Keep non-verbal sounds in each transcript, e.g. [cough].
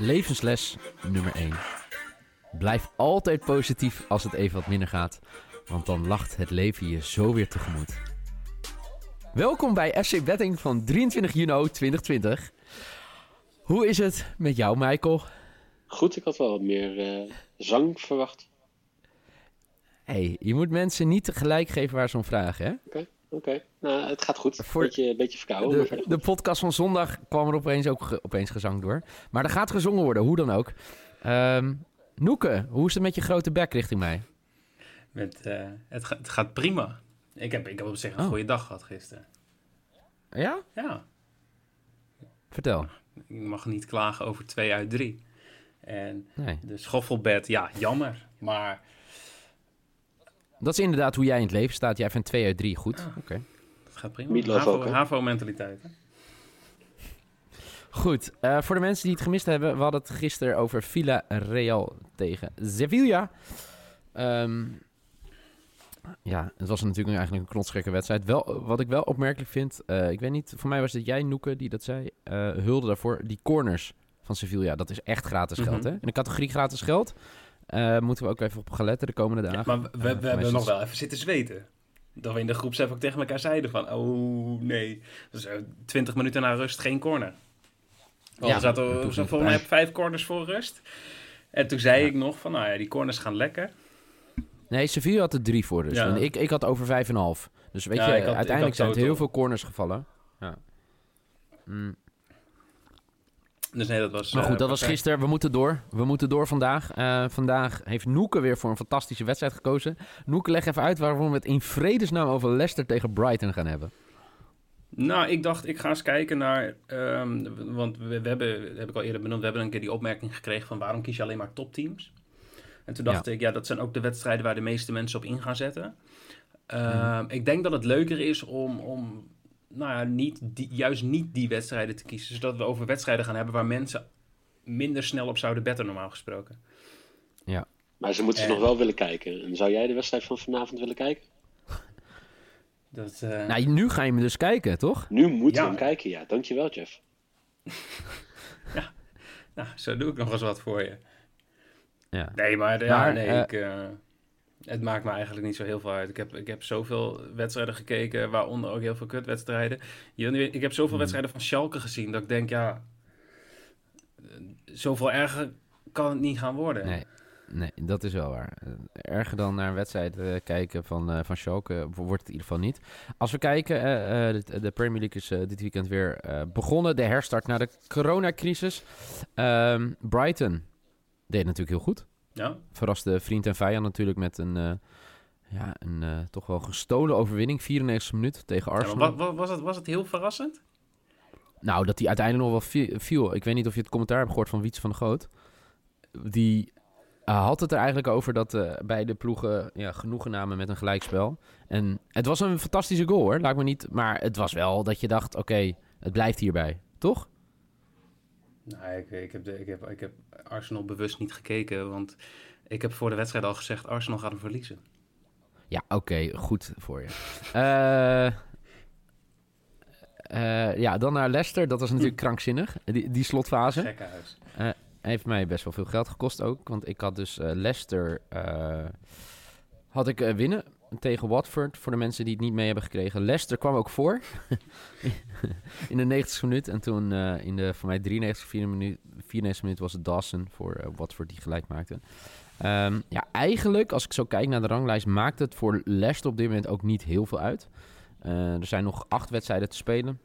Levensles nummer 1. Blijf altijd positief als het even wat minder gaat, want dan lacht het leven je zo weer tegemoet. Welkom bij FC Betting van 23 juni 2020. Hoe is het met jou, Michael? Goed, ik had wel wat meer eh, zang verwacht. hey, je moet mensen niet tegelijk geven waar ze om vragen, hè? Oké, oké. Nou, het gaat goed. Voor- Beetje, beetje verkouden. De, de podcast van zondag kwam er opeens ook ge- opeens gezang door. Maar er gaat gezongen worden, hoe dan ook. Ehm Noeke, hoe is het met je grote bek richting mij? Met, eh, het, ga- het gaat prima. Ik heb, ik heb op zich een Oh. goede dag gehad gisteren. Ja? Ja, Vertel. ik mag niet klagen over twee uit drie. En Nee. de schoffelbed, ja, jammer. Maar Dat is inderdaad hoe jij in het leven staat. Jij vindt 2 uit 3 goed. Oké. het gaat prima. HAVO? HAVO-mentaliteit. Goed, eh, voor de mensen die het gemist hebben, we hadden het gisteren over Villarreal tegen Sevilla. Ehm, ja, het was natuurlijk eigenlijk een knotsgekke wedstrijd. Wel, wat ik wel opmerkelijk vind, eh, ik weet niet, voor mij was het jij, Noeke, die dat zei, eh, hulde daarvoor, die corners van Sevilla. Dat is echt gratis Mhm. geld, hè? In de categorie gratis geld eh, moeten we ook even op gaan letten de komende dagen. Maar we, we, Eh, hebben nog wel even zitten zweten. Dat we in de groepsapp ook tegen elkaar zeiden van... Oh, nee. Dus eh, 20 minuten na rust geen corner. Ja, we zaten niet volgens mij vijf corners voor rust. En toen zei Ja. ik nog van... Nou ja, die corners gaan lekker. Nee, Sevilla had er drie voor dus. Ja. En ik, ik had over vijf en een half. Dus weet Ja, je, had- uiteindelijk zijn het heel veel corners gevallen. Ja. Mm. Dus nee, dat was... Maar eh, goed, dat was gisteren. We moeten door. We moeten door vandaag. Eh, vandaag heeft Noeke weer voor een fantastische wedstrijd gekozen. Noeke, leg even uit waarom we het in vredesnaam over Leicester tegen Brighton gaan hebben. Nou, ik dacht, ik ga eens kijken naar... ehm, want we, we hebben, dat heb ik al eerder benoemd... we hebben een keer die opmerking gekregen van... waarom kies je alleen maar topteams? En toen dacht ik, ja, dat zijn ook de wedstrijden... waar de meeste mensen op in gaan zetten. Ehm, Ik denk dat het leuker is om... om nou ja, niet die, juist niet die wedstrijden te kiezen. Zodat we over wedstrijden gaan hebben... waar mensen minder snel op zouden betten, normaal gesproken. Maar ze moeten ze En- nog wel willen kijken. En zou jij de wedstrijd van vanavond willen kijken? [laughs] Dat, eh, Nou, nu ga je me dus kijken, toch? Nu moeten Ja. we hem kijken, ja. Dankjewel, Jeff. [laughs] nou, zo doe ik nog eens wat voor je. Ja. Nee, maar, ja, Maar, nee, eh, ik, eh, het maakt me eigenlijk niet zo heel veel uit. Ik heb, ik heb zoveel wedstrijden gekeken, waaronder ook heel veel kutwedstrijden. Ik heb zoveel Mhm. wedstrijden van Schalke gezien dat ik denk, ja, eh, zoveel erger kan het niet gaan worden. Nee, nee, dat is wel waar. Eh, Erger dan naar een wedstrijd eh, kijken van, van Schalke wordt het in ieder geval niet. Als we kijken, de, de Premier League is dit weekend weer begonnen. De herstart na de coronacrisis. Ehm, Brighton deed natuurlijk heel goed. Ja? Verraste vriend en vijand natuurlijk met een, eh, ja, een eh, toch wel gestolen overwinning. 94 minuut tegen Arsenal. wa- wa- was, het, was het heel verrassend? Nou, dat hij uiteindelijk nog wel vie- viel. Ik weet niet of je het commentaar hebt gehoord van Wiets van de Goot. Die eh, had het er eigenlijk over dat beide ploegen ja, genoegen namen met een gelijkspel. En het was een fantastische goal hoor, laat me niet. Maar het was wel dat je dacht, oké, het blijft hierbij. Toch? Nou, ik, ik, heb de, ik, heb, ik heb Arsenal bewust niet gekeken, want ik heb voor de wedstrijd al gezegd, Arsenal gaat hem verliezen. Ja, oké, goed voor je. Eh, eh, ja, dan naar Leicester. Dat was natuurlijk krankzinnig, die, die slotfase. Gekkenhuis. heeft mij best wel veel geld gekost ook. Want ik had dus eh, Leicester eh, had ik eh, winnen tegen Watford. Voor de mensen die het niet mee hebben gekregen. Leicester kwam ook voor [laughs] in de 90 minuut. En toen eh, in de voor mij 93, 94 minuut, 94 minuut was het Dawson voor eh, Watford die gelijk maakte. Ehm, ja, eigenlijk als ik zo kijk naar de ranglijst maakt het voor Leicester op dit moment ook niet heel veel uit. Eh, er zijn nog acht wedstrijden te spelen.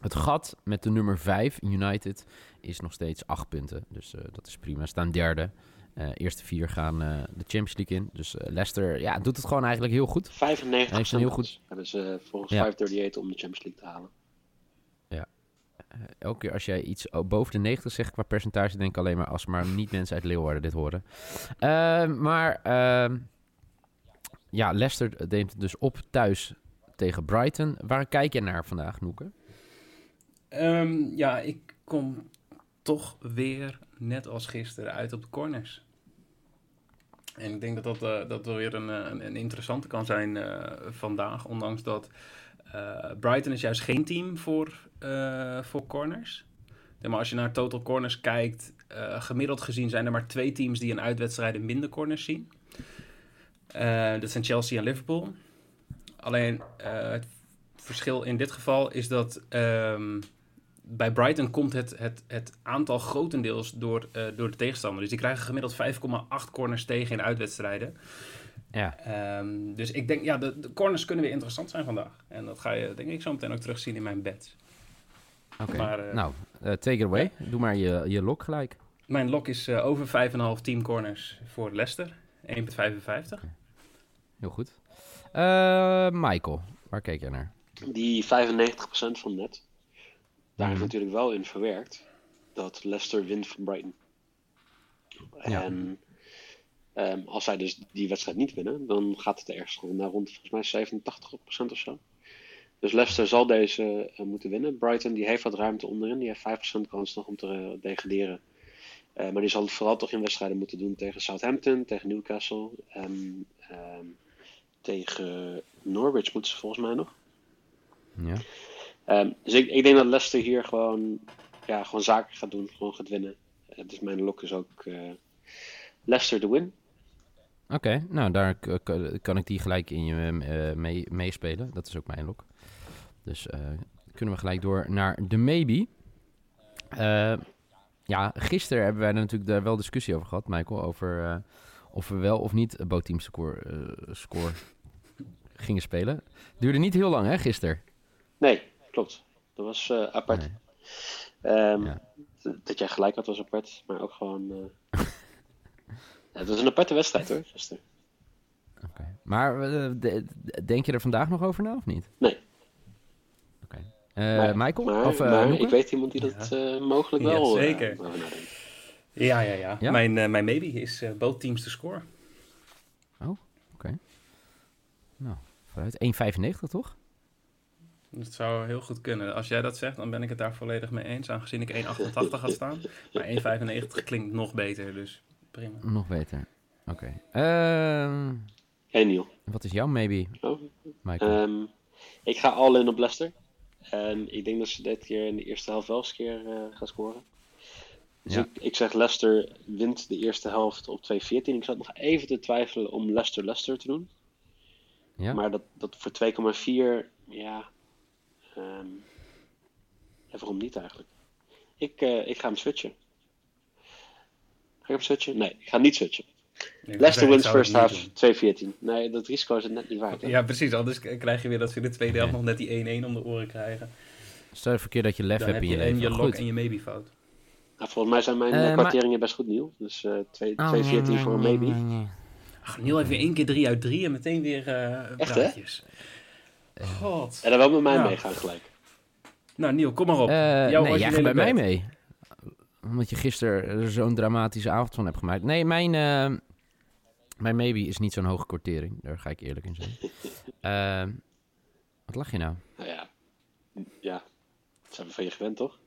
Het gat met de nummer 5, United, is nog steeds acht punten. Dus dat is prima. Staan derde. Eerste vier gaan de Champions League in. Dus Leicester ja, doet het gewoon eigenlijk heel goed. 95 Hij heel goed. hebben ze volgens ja. 538 om de Champions League te halen. Ja. elke keer als jij iets boven de 90 zegt qua percentage, denk ik alleen maar als maar niet mensen uit Leeuwarden dit horen. maar ehm, ja, Leicester neemt dus op thuis tegen Brighton. Waar kijk je naar vandaag, Noeke? Um, ja, ik kom toch weer, net als gisteren, uit op de corners. En ik denk dat dat, uh, dat wel weer een, eh, een, een, interessante kan zijn uh, vandaag. Ondanks dat Brighton is juist geen team voor, voor corners. Maar als je naar total corners kijkt, gemiddeld gezien zijn er maar twee teams die in uitwedstrijden minder corners zien. dat zijn Chelsea en Liverpool. Alleen het verschil in dit geval is dat um, bij Brighton komt het, het, het aantal grotendeels door, uh, door de tegenstander. Dus die krijgen gemiddeld 5,8 corners tegen in uitwedstrijden. Ja. Um, dus ik denk, ja, de, de, corners kunnen weer interessant zijn vandaag. En dat ga je, denk ik, zo meteen ook terugzien in mijn bed. Oké, okay. uh, nou, uh, take it away. Doe maar je, je lok gelijk. Mijn lok is over 5,5 team corners voor Leicester. 1,55. Heel goed. Michael, waar keek je naar? Die 95% van net. Daar is natuurlijk wel in verwerkt dat Leicester wint van Brighton. En ehm, als zij dus die wedstrijd niet winnen, dan gaat het ergens naar rond volgens mij 87% of zo. Dus Leicester zal deze uh, moeten winnen. Brighton die heeft wat ruimte onderin. Die heeft 5% kans nog om te uh, degraderen. Uh, maar die zal het vooral toch in wedstrijden moeten doen tegen Southampton, tegen Newcastle en ehm, tegen Norwich moeten ze volgens mij nog. Ja. Um, dus ik, ik, denk dat Leicester hier gewoon, ja, gewoon zaken gaat doen, gewoon gaat winnen. Uh, dus mijn lok is ook uh, Leicester de win. Oké, okay, nou daar kan ik die gelijk in je uh, mee, meespelen. Dat is ook mijn lok. Dus kunnen we gelijk door naar de maybe. ja, gisteren hebben wij natuurlijk daar wel discussie over gehad, Michael. Over of we wel of niet bootteam score, score gingen spelen. Duurde niet heel lang, hè, gisteren? Nee, klopt. Dat was uh, apart. Um, Dat jij gelijk had was apart, maar ook gewoon... Uh... [laughs] ja, het was een aparte wedstrijd hoor, gisteren. Okay. Maar uh, denk je er vandaag nog over na of niet? Nee. Oké. Okay. Michael? Maar, of, maar ik weet iemand die dat ja. mogelijk wel ja, zeker. Ja, ja, ja. ja? Mijn, mijn maybe is both teams te score. Oh, oké. Okay. Nou, vooruit. 1,95 toch? Dat zou heel goed kunnen. Als jij dat zegt, dan ben ik het daar volledig mee eens. Aangezien ik 1,88 had staan. [laughs] Maar 1,95 klinkt nog beter, dus prima. Nog beter. Oké. Okay. Uh, hey Neil. Wat is jouw maybe, oh. Michael? Um, ik ga all in op Leicester. En ik denk dat ze dit keer in de eerste helft wel eens keer uh, gaan scoren. Dus ja. ik, ik, zeg Leicester wint de eerste helft op 2-14. Ik zat nog even te twijfelen om Leicester-Leicester te doen. Ja. Maar dat, dat voor 2,4, ja, Um, en waarom niet eigenlijk? Ik, uh, ik ga hem switchen. Ga ik hem switchen? Nee, ik ga niet switchen. Nee, Leicester wins first half 2-14. Nee, dat risico is het net niet waard. Hè? Ja, precies. Anders krijg je weer dat ze in de tweede helft nog net die 1-1 om de oren krijgen. Stel even keer dat je lef hebt in je, je En je lok en je maybe fout. Nou, volgens mij zijn mijn uh, kwarteringen maar... best goed, Niel. Dus uh, 2, oh, 2 14 voor een maybe. Ach, Niel heeft weer één keer 3 uit 3 en meteen weer uh, Echt, praatjes. Hè? God. En dan wel met mij ja. meegaan gelijk. Nou, Niel, kom maar op. Uh, Jouw nee, jij gaat bij mij mee. Omdat je gisteren zo'n dramatische avond van hebt gemaakt. Nee, mijn, uh, mijn maybe is niet zo'n hoge kortering. Daar ga ik eerlijk in zijn. uh, [laughs] wat lach je nou? Nou ja, ja. Dat zijn we van je gewend, toch?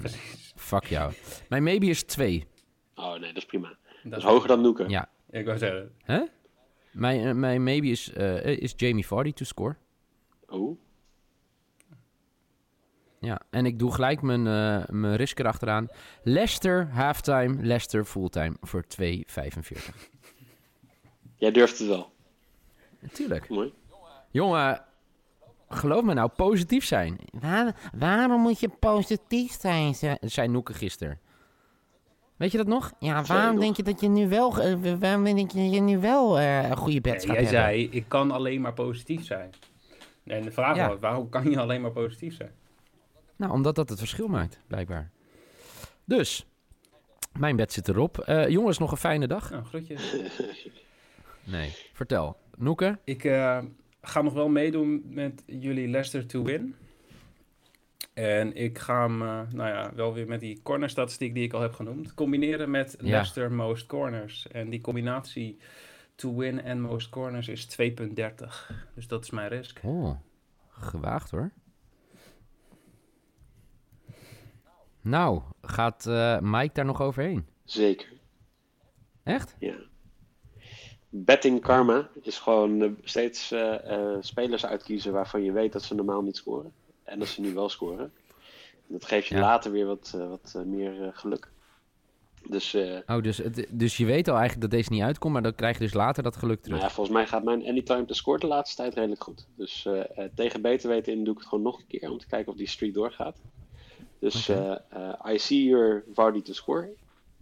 Precies. [laughs] Fuck jou. Mijn maybe is 2. Oh nee, dat is prima. Dat, dat is hoger dan Noeken. Ja. Ik wou zeggen. Huh? Mijn, uh, mijn maybe is, uh, is Jamie Vardy to score. Oh. Ja, en ik doe gelijk mijn, uh, mijn risk erachteraan. Leicester halftime, Leicester fulltime voor 2,45. Jij durft het wel. Natuurlijk. Mooi. Jongen, geloof me nou, positief zijn. Waar, waarom moet je positief zijn, zei Noeke gisteren. Weet je dat nog? Ja, waarom denk je dat je nu wel, uh, waarom denk je je nu wel uh, een goede bed nee, gaat jij zei, ik kan alleen maar positief zijn. En de vraag ja. was, waarom kan je alleen maar positief zijn? Nou, omdat dat het verschil maakt, blijkbaar. Dus, mijn bed zit erop. Eh, jongens, nog een fijne dag. Nou, groetjes. [laughs] Nee, vertel. Noeke? Ik eh, ga nog wel meedoen met jullie Leicester to win. En ik ga hem, eh, nou ja, wel weer met die cornerstatistiek die ik al heb genoemd, combineren met Ja. Leicester most corners. En die combinatie to win en most corners is 2,30. Dus dat is mijn risk. Oh, gewaagd hoor. Nou, gaat eh, Mike daar nog overheen? Zeker. Echt? Ja. Betting karma is gewoon eh, steeds eh, eh, spelers uitkiezen waarvan je weet dat ze normaal niet scoren. En dat ze nu wel scoren. En dat geeft je Ja. later weer wat, eh, wat eh, meer eh, geluk. Dus Oh, dus, het- dus je weet al eigenlijk dat deze niet uitkomt, maar dan krijg je dus later dat geluk terug. nou ja, volgens mij gaat mijn anytime to score de laatste tijd redelijk goed. Dus tegen beter weten in doe ik het gewoon nog een keer om te kijken of die streak doorgaat. Dus I see your Vardy to score.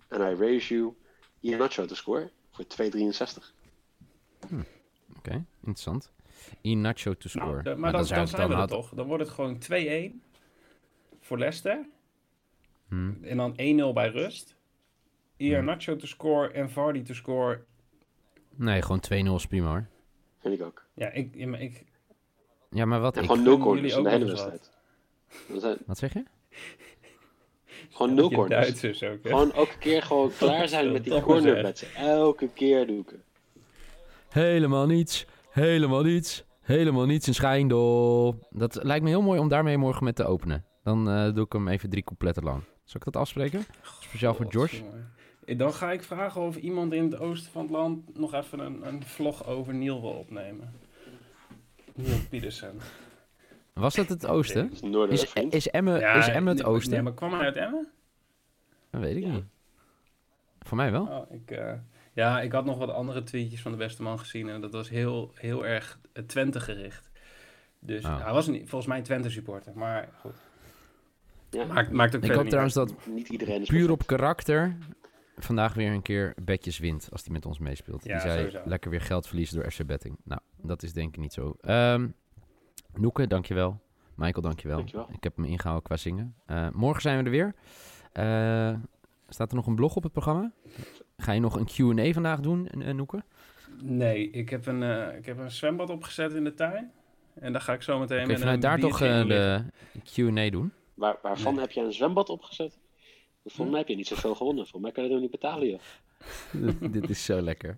And I raise you Iheanacho to score voor 2,63. Oké, interessant. Inacho to score. Nou, de- maar, dan, zou dan het zijn we er had- toch. Dan wordt het gewoon 2-1 voor Leicester. Hmm. En dan 1-0 bij rust. Iheanacho to score en Vardy to score. Nee, gewoon 2-0 is prima hoor. Vind ik ook. Ja, ik, ja, maar ik, Ja, maar wat ik... gewoon nul gun corners jullie in de hele wedstrijd. Dan zijn Wat zeg je? gewoon nul je corners. Duitsers ook, hè? Gewoon elke keer gewoon [laughs] klaar zijn met die maar cornerbets. Elke keer doe ik het. Helemaal niets. Helemaal niets. Helemaal niets in Schijndel. Dat lijkt me heel mooi om daarmee morgen met te openen. Dan eh, doe ik hem even drie coupletten lang. Zal ik dat afspreken? Speciaal voor George? Eh, Dan ga ik vragen of iemand in het oosten van het land nog even een, een vlog over Niel wil opnemen. Niel Pietersen. Was dat het oosten? Is Is, is Emmen is Emmen het oosten? Nee, maar kwam hij uit Emmen? Dat weet ik Ja. niet. Voor mij wel. Oh, ik, eh, ja, ik had nog wat andere tweetjes van de beste man gezien en dat was heel, heel erg eh, Twente gericht. Dus Oh. hij was niet, volgens mij een Twente supporter, maar goed. Ja. Maakt, maakt ook Ik hoop niet trouwens uit. dat Niet iedereen is puur op karakter vandaag weer een keer Betjes wint als hij met ons meespeelt. Ja, die zei sowieso. lekker weer geld verliezen door FC Betting. Nou, dat is denk ik niet zo. Ehm Noeke, dankjewel. Michael, dankjewel. Dankjewel. Ik heb me ingehouden qua zingen. Eh, morgen zijn we er weer. Eh, staat er nog een blog op het programma? Ga je nog een Q&A vandaag doen, eh, Noeke? Nee, ik heb, een, eh, ik heb een zwembad opgezet in de tuin. En daar ga ik zo meteen Kun met vanuit een daar toch liggen. de Q&A doen? Waar, waarvan Nee. heb je een zwembad opgezet? Volgens Hm? mij heb je niet zoveel gewonnen. Volgens mij kan je dat niet betalen, joh. [laughs] Dit is zo lekker.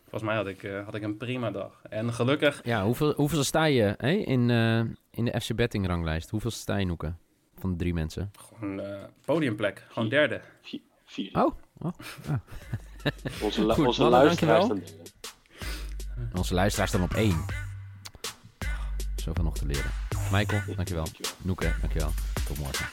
Volgens mij had ik, eh, had ik een prima dag. En gelukkig, Ja, hoeveel, hoeveel sta je hè, in, eh, in de FC Betting ranglijst? Hoeveel sta je, Noeke? Van de drie mensen. gewoon eh, podiumplek. Gewoon derde. Vier. Vier. Oh, [laughs] Onze, lu- Goed, onze mannen, luisteraars. dan- Onze luisteraars staan op één. Zoveel nog te leren. Michael, dankjewel. Dankjewel. Noeke, dankjewel. Tot morgen.